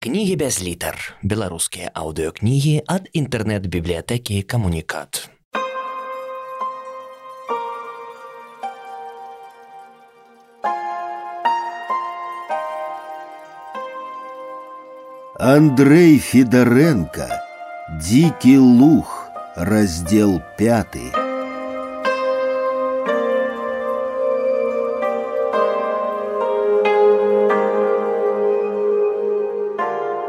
Кнігі без літар. Беларускія аўдыёкнігі ад інтэрнэт-бібліятэкі камунікат. Андрей Федоренко Дикий лух Раздел пятый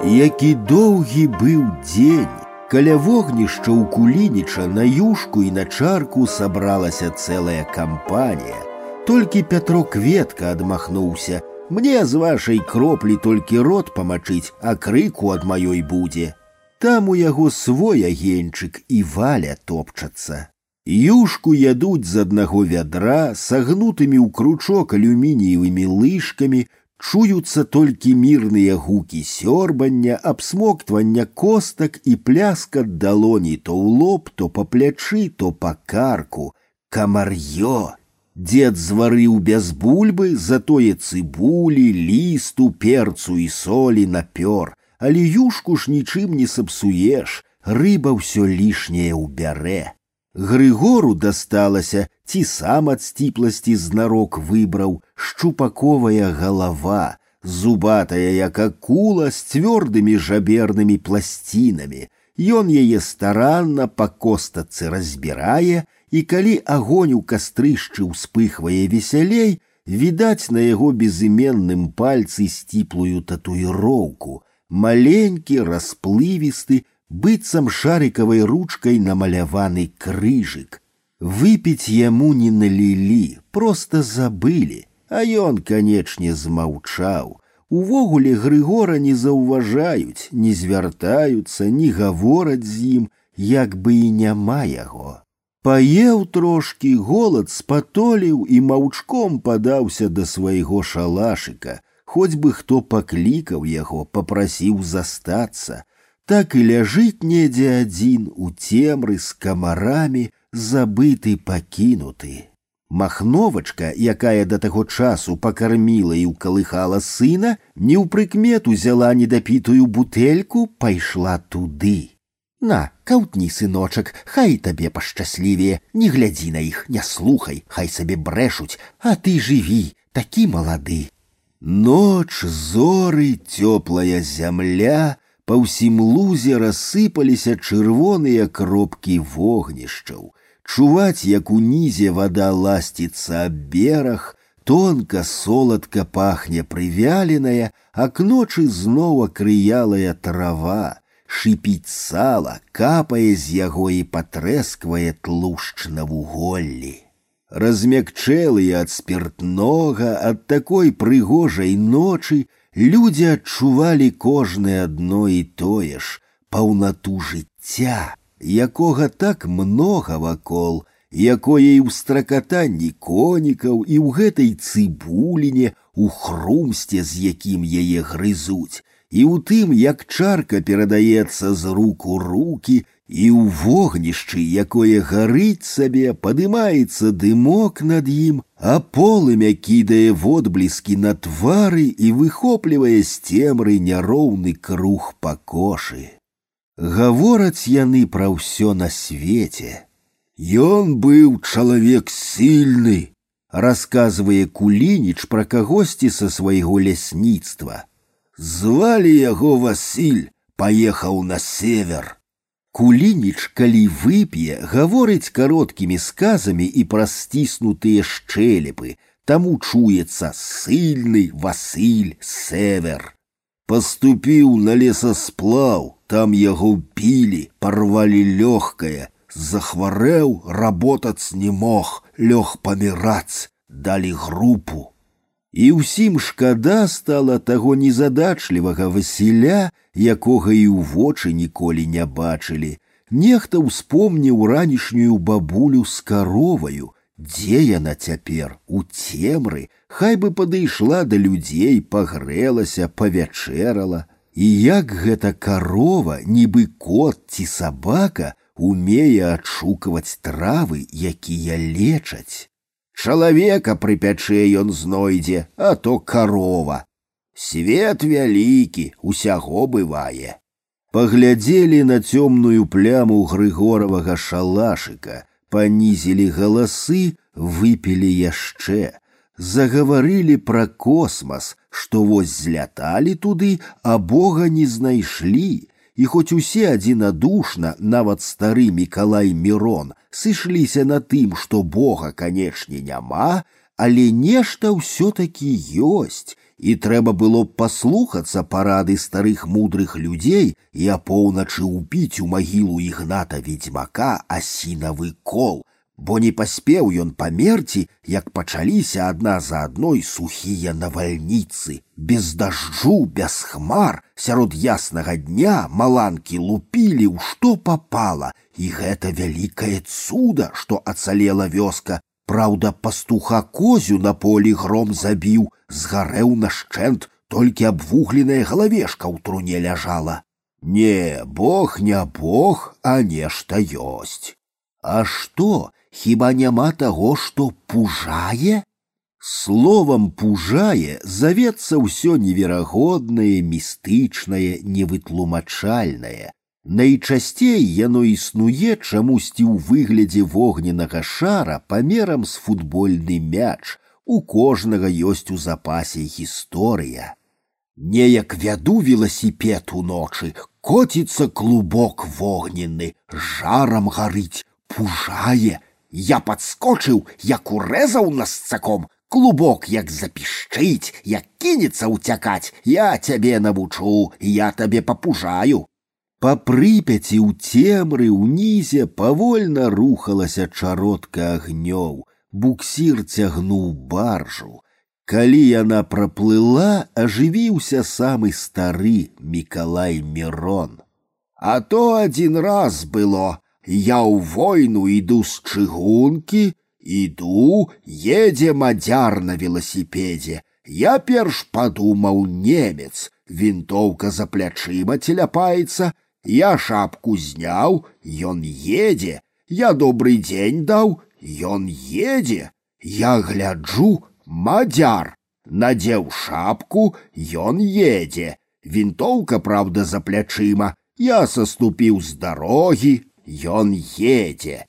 Які доўгі быў дзень, каля вогнішча ў кулініча на юшку і на чарку сабралася цэлая кампанія. Толькі Пятро кветка адмахнуўся. Мне з вашай кроплі толькі рот памачыць, а крыку ад маёй будзе. Там у яго свой агеньчык і валя топчацца. Юшку ядуць з аднаго вядра, сагнутымі ў кручок алюмініевымі лыжкамі, чуюцца толькі мірныя гукі сёрбання, абсмоктвання костак і пляскат далоні то ў лоб, то па плячы, то па карку. Камар'ё! Дед зварыў без бульбы, затое цыбулі, лісту, перцу і солі напёр, але юшку ж нічым не сапсуеш, рыба ўсё лішняе ўбярэ. Грыгору дасталася, ці сам ад сціпласці знарок выбраў шчупаковая галава, зубатая як акула з цвёрдымі жабернымі пласцінамі. Ён яе старанна па костацы разбірае, і калі агонь у кастрышчы ўспыхвае весялей, відаць на яго безыменным пальцы сціплую татуіроўку, маленькі, расплывісты, быццам шарикавай ручкой намаляваны крыжик. Выпить яму не налілі, просто забылі, а ён, канечне, змаўчаў. Увогуле Грыгора не заўважаюць, не звяртаюцца, не гавораць з ім, як бы і няма яго. Паеў трошкі, голад спатоліў і маўчком падаўся да свайго шалашыка, хоць бы хто паклікаў яго, папрасіў застацца, так і ляжыць недзе адзін у цемры з камарамі, забыты пакінуты. Махновачка, якая да таго часу пакарміла і ўкалыхала сына, не ў прыкмет узяла недапітую бутэльку, пайшла туды. На, каўтні, сыночак, хай табе пашчаслівее, не глядзі на іх, не слухай, хай сабе брэшуць, а ты жыві, такі малады. Ноч, зоры, цёплая зямля, па ўсім лузе рассыпаліся чырвоныя кропкі вогнішчаў. Чуваць, як унізе вада ласціцца аб бераг, тонка соладка пахне прывяленая, а к ночы зноў акрыялая трава, шипіць сала, капае з яго і патрэсквае тлушч на вуголлі. Размякчэлыя ад спиртнога, ад такой прыгожай ночы, Люди адчувалі кожнае адно і тое ж паўнату жыцця, якога так многа вакол, якое і ў стракатанні конікаў і ў гэтай цыбуліне у хрумсце, з якім яе грызуць, і ў тым, як чарка перадаецца з рук у руки і ў вогнішчы, якое гарыць сабе, падымаецца дымок над ім, а полымя кідае водбліскі на твары і выхоплівае з цемры няроўны круг пакошы. Гавораць яны пра ўсё на свеце. Ён быў чалавек сильны, расказвае кулініч пра кагосьці са свайго лясніцтва. Звалі яго Васіль, паехаў на север. Кулініч, калі вып'е, гаворыць кароткімі сказамі і праз сціснутыя шчэлепы, таму чуецца сыльны Васыль Север. Паступіў на лесасплаў, там яго пілі, парвалі лёгкае, захварэў, работац не мог, лёг памірац, далі групу. І ўсім шкада стала таго незадачлівага Васіля, якога і ў вочы ніколі не бачылі. Нехта ўспомніў ранішнюю бабулю з кароваю, дзе яна цяпер у цемры, хай бы падышла да людзей, пагрэлася, павячэрала. І як гэта карова, нібы кот ці сабака, умее адшукаваць травы, якія лечаць. Чалавека пры пячэ ён знойдзе, а то карова. Свет вялікі, усяго бывае. Паглядзелі на цёмную пляму грыгоравага шалашыка, панізілі галасы, выпілі яшчэ, загаварылі пра космас, што вось зляталі туды, а Бога не знайшлі, і хоць усе адзінадушна, нават стары Мікалай Мірон, сышліся на тым, што Бога, канечне, няма, але нешта ўсё-такі ёсць, і трэба было б паслухацца парады старых мудрых людзей і апоўначы ўбіць у магілу ігната ведьмака асінавы кол, бо не паспеў ён памерці, як пачаліся адна за адной сухія навальніцы, без дажджу, без хмар, сярод яснага дня маланкі лупілі ў што попала, і гэта вялікае цуда, што ацалела вёска. Праўда, пастуха козю на полі гром забіў, згарэў нашчэнт, толькі абвугленая галавешка ў труне ляжала. Не, бог не бог, а нешта ёсць. А што, хіба няма таго, што пужае? Словам пужае завецца ўсё неверагоднае, містычнае, невытлумачальнае. Найчасцей яно існуе чамусьці ў выглядзе вогненнага шара памерам з футбольны мяч. У кожнага ёсць у запасе гісторыя. Неяк вяду веласіпед уночы, коціцца клубок вогненны, жарам гарыць, пужае, я подскочыў, як урэзаў нас цаком, клубок як запішчыць, як кінецца ўцякаць, я цябе навучу, я табе папужаю. Па прыпяці ў цемры ўнізе павольна рухалася чародка агнёў, буксір цягнуў баржу. Калі яна праплыла, ажывіўся самы стары Мікалай Мірон. А то адзін раз было, я ў войну іду з чыгункі, іду, едзе мадзяр на веласіпедзе. Я перш падумаў немец, вінтоўка за плячыма теляпаецца, я шапку зняў, ён едзе, я добрый дзень даў, ён едзе, я гляджу, мадзяр, надзеў шапку, ён едзе. Вінтоўка, праўда, за плячыма, я саступіў з дарогі, Ён едзе.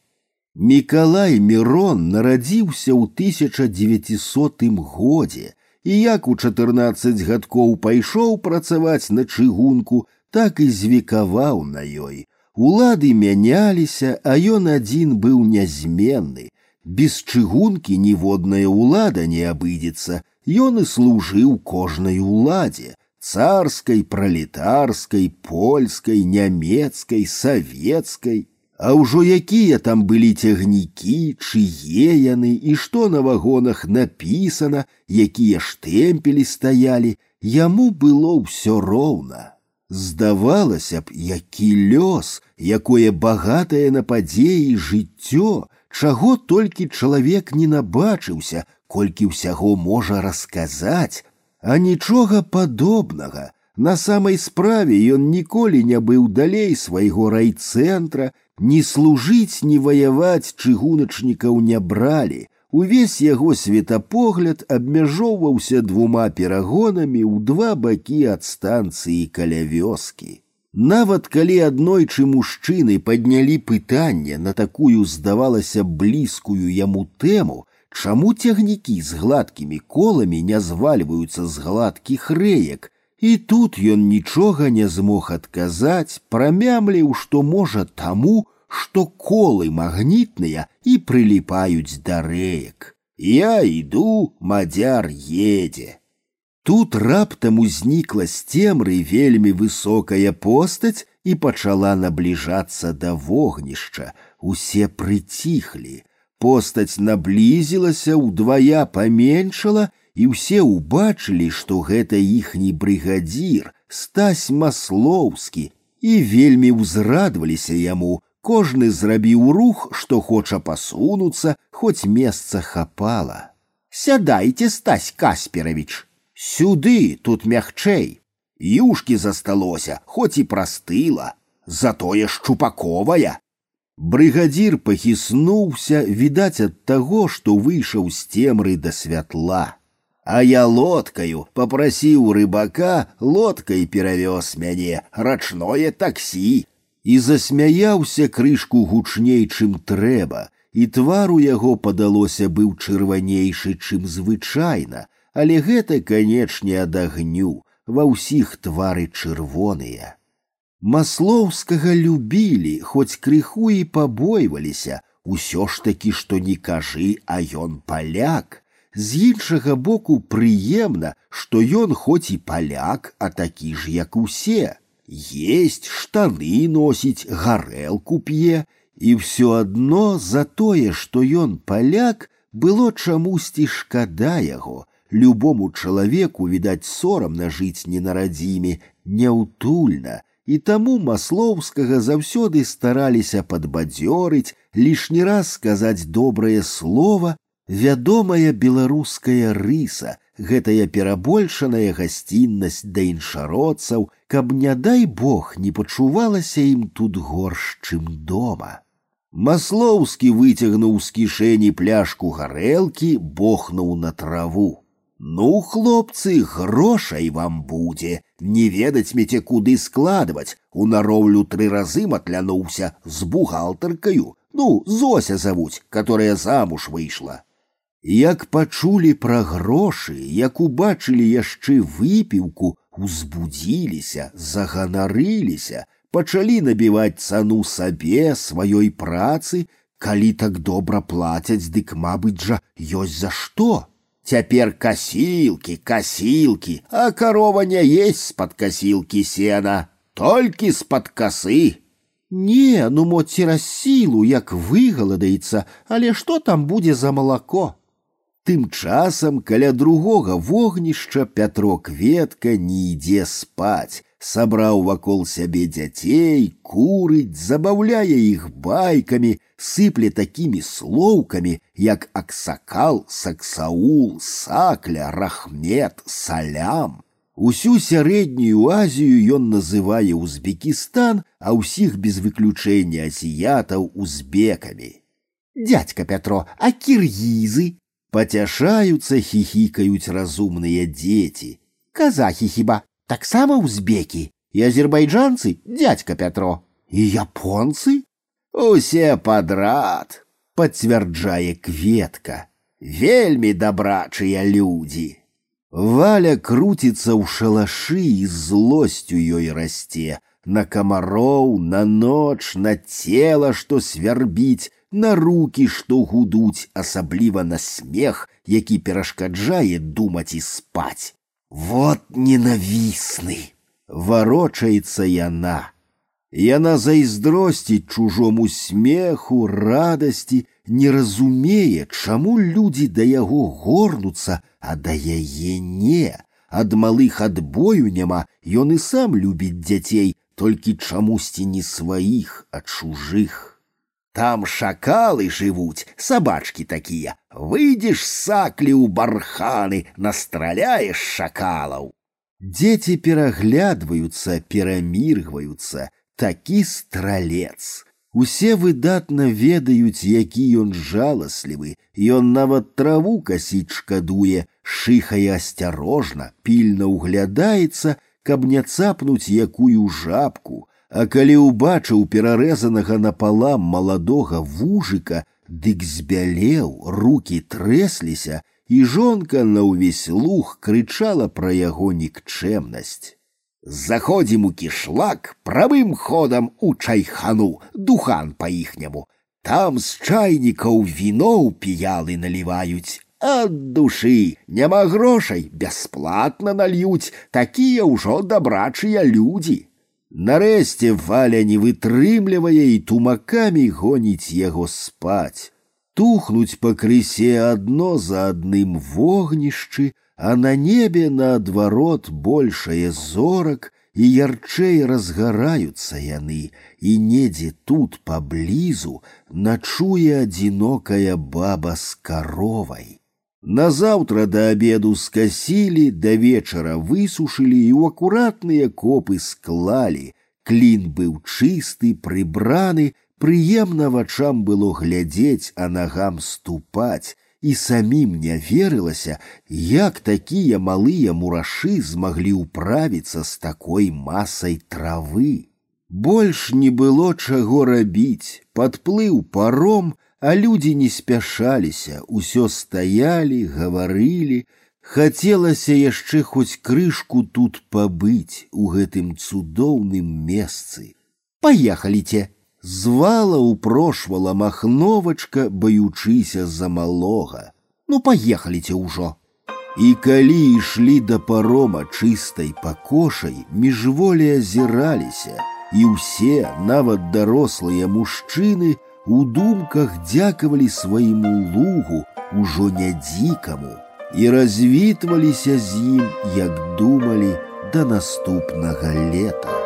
Мікалай Мірон нарадзіўся ў 1900 годзе і як у 14 гадкоў пайшоў працаваць на чыгунку, так і звікаваў на ёй. Улады мяняліся, а ён адзін быў нязменны. Без чыгункі ніводная ўлада не абыдзецца, Ён і служыў кожнай уладзе, царской, пролетарской, польской, нямецкай, савецкай. А ўжо якія там былі цягнікі, чые яны і што на вагонах напісана, якія штэмпелі стаялі, яму было ўсё роўна. Здавалася б, які лёс, якое багатае на падзеі жыццё, чаго толькі чалавек не набачыўся, колькі ўсяго можа расказаць, а нічога падобнага. На самай справе ён ніколі не быў далей свайго райцэнтра, ні служыць, ні ваяваць чыгуначнікаў не бралі. Увесь яго светапогляд абмяжоўваўся двума перагонамі ў два бакі ад станцыі каля вёскі. Нават калі аднойчы мужчыны паднялі пытанне на такую здавалася блізкую яму тэму, Чаму цягнікі з гладкімі коламі не звальваюцца з гладкіх рэек, і тут ён нічога не змог адказаць, прамямліў, што можа таму, што колы магнітныя і прыліпаюць да рэек. Я іду, мадзяр едзе. Тут раптам узнікла з цемры вельмі высокая постаць і пачала набліжацца да вогнішча. Усе прыціхлі. Постаць наблізілася, ўдвая паменшала, і ўсе ўбачылі, што гэта іхні брыгадзір, стась маслоўскі, і вельмі ўзрадваліся яму, кожны зрабіў рух, што хоча пасунуцца, хоць месца хапала. Сядайце, стась Касперавіч, сюды тут мягчэй. Юшкі засталося, хоць і прастыла, затое шчупаковая. Брыгадзір пахіснуўся, відаць ад таго, што выйшаў з цемры да святла. А я лодкаю попрасіў рыбака лодкай перавёз мяне рачное таксі і засмяяўся крышку гучней, чым трэба, і твар у яго падалося быў чырванейшы, чым звычайна, але гэта, канечне, ад агню, ва ўсіх твары чырвоныя. Маслоўскага любілі, хоць крыху і пабойваліся, усё ж такі, што не кажы, а ён паляк. З іншага боку прыемна, што ён хоць і паляк, а такі ж, як усе. Есть штаны носіць, гарэлку п'е, і ўсё адно за тое, што ён паляк, было чамусьці шкада яго. Любому чалавеку, відаць, сорамна жыць не на радзіме, няўтульна, і таму маслоўскага заўсёды стараліся падбадзёрыць, лішні раз сказаць добрае слово вядомая беларуская рыса, гэтая перабольшаная гасціннасць да іншародцаў, каб не дай бог не пачувалася ім тут горш, чым дома. Маслоўскі выцягнуў з кішэні пляшку гарэлкі, бохнуў на траву. Ну, хлопцы, грошай вам будзе, не ведаць меце куды складваць, у нароўлю тры разы матлянуўся з бухгалтаркаю, ну, Зося завуць, которая замуж выйшла. Як пачулі пра грошы, як убачылі яшчэ выпіўку, узбудзіліся, заганарыліся, пачалі набіваць цану сабе сваёй працы, калі так добра плацяць, дык мабыць жа ёсць за што. Цяпер касілкі, касілкі, а карова не есть з-пад касілкі сена, толькі з-пад касы. Не, ну мо цераз сілу, як выгаладаецца, але што там будзе за малако? Тым часам каля другога вогнішча Пятро кветка не ідзе спаць, сабраў вакол сябе дзяцей, курыць, забаўляе іх байкамі, сыпле такімі слоўкамі, як аксакал, саксаул, сакля, рахмет, салям. Усю сярэднюю Азію ён называе Узбекістан, а ўсіх без выключэння азіятаў узбекамі. Дядька Пятро, а кіргізы, Пацяшаюцца, хихикают разумные дети. Казахи хіба таксама узбеки и азербайджанцы дядька Пятро и японцы усе подрад пацвярджае кветка вельмі дабрачыя люди. Валя крутится ў шалашы і злосцю ёй расце на камароў, на ноч, на тело, што свярбіць, на руки, што гудуць, асабліва на смех, які перашкаджае думаць і спаць. Вот ненавісны, варочаецца яна. Яна зайздросціць чужому смеху, радасці, не разумее, чаму людзі да яго горнуцца, а да яе не. Ад малых адбою няма, ён і сам любіць дзяцей, толькі чамусьці не сваіх, а чужых. Там шакалы жывуць, сабачкі такія. Выйдзеш саклі ў барханы, настраляеш шакалаў. Дзеці пераглядваюцца, пераміргваюцца, такі стралец. Усе выдатна ведаюць, які ён жаласлівы, Ён нават траву касіць шкадуе, шыхае асцярожна, пільна ўглядаецца, каб не цапнуць якую жабку, а калі ўбачыў перарэзанага напалам маладога вужыка, дык збялеў, руки трэсліся, і жонка на ўвесь луг крычала пра яго нікчэмнасць. Заходзім у кішлак правым ходам у чайхану, духан па-іхняму. Там з чайнікаў віноў піялы наліваюць. Ад душы няма грошай, бясплатна нальюць, такія ўжо дабрачыя людзі. Нарэшце валя не вытрымлівае і тумакамі гоніць яго спаць. Тухнуць пакрысе адно за адным вогнішчы, а на небе наадварот большае зорак і ярчэй разгараюцца яны, і недзе тут паблізу начуе адзінокая баба з каровай. Назаўтра да обеду скасілі, да вечара высушылі і ў акуратныя копы склалі. Клін быў чысты, прыбраны, прыемна вачам было глядзець, а нагам ступаць, і самім не верылася, як такія малыя мурашы змаглі ўправіцца з такой масай травы. Больш не было чаго рабіць, падплыў паром, а людзі не спяшаліся, усё стаялі, гаварылі, Хацелася яшчэ хоць крышку тут пабыць у гэтым цудоўным месцы. Паехаліце, звала упрошвала махновачка, баючыся за малога. Ну паехаліце ўжо. І калі ішлі да парома чыстай пакошай, міжволі азіраліся, і ўсе, нават дарослыя мужчыны, у думках дзякавалі свайму лугу ужо не дзікаму, і развітваліся з ім, як думалі да наступнага лета.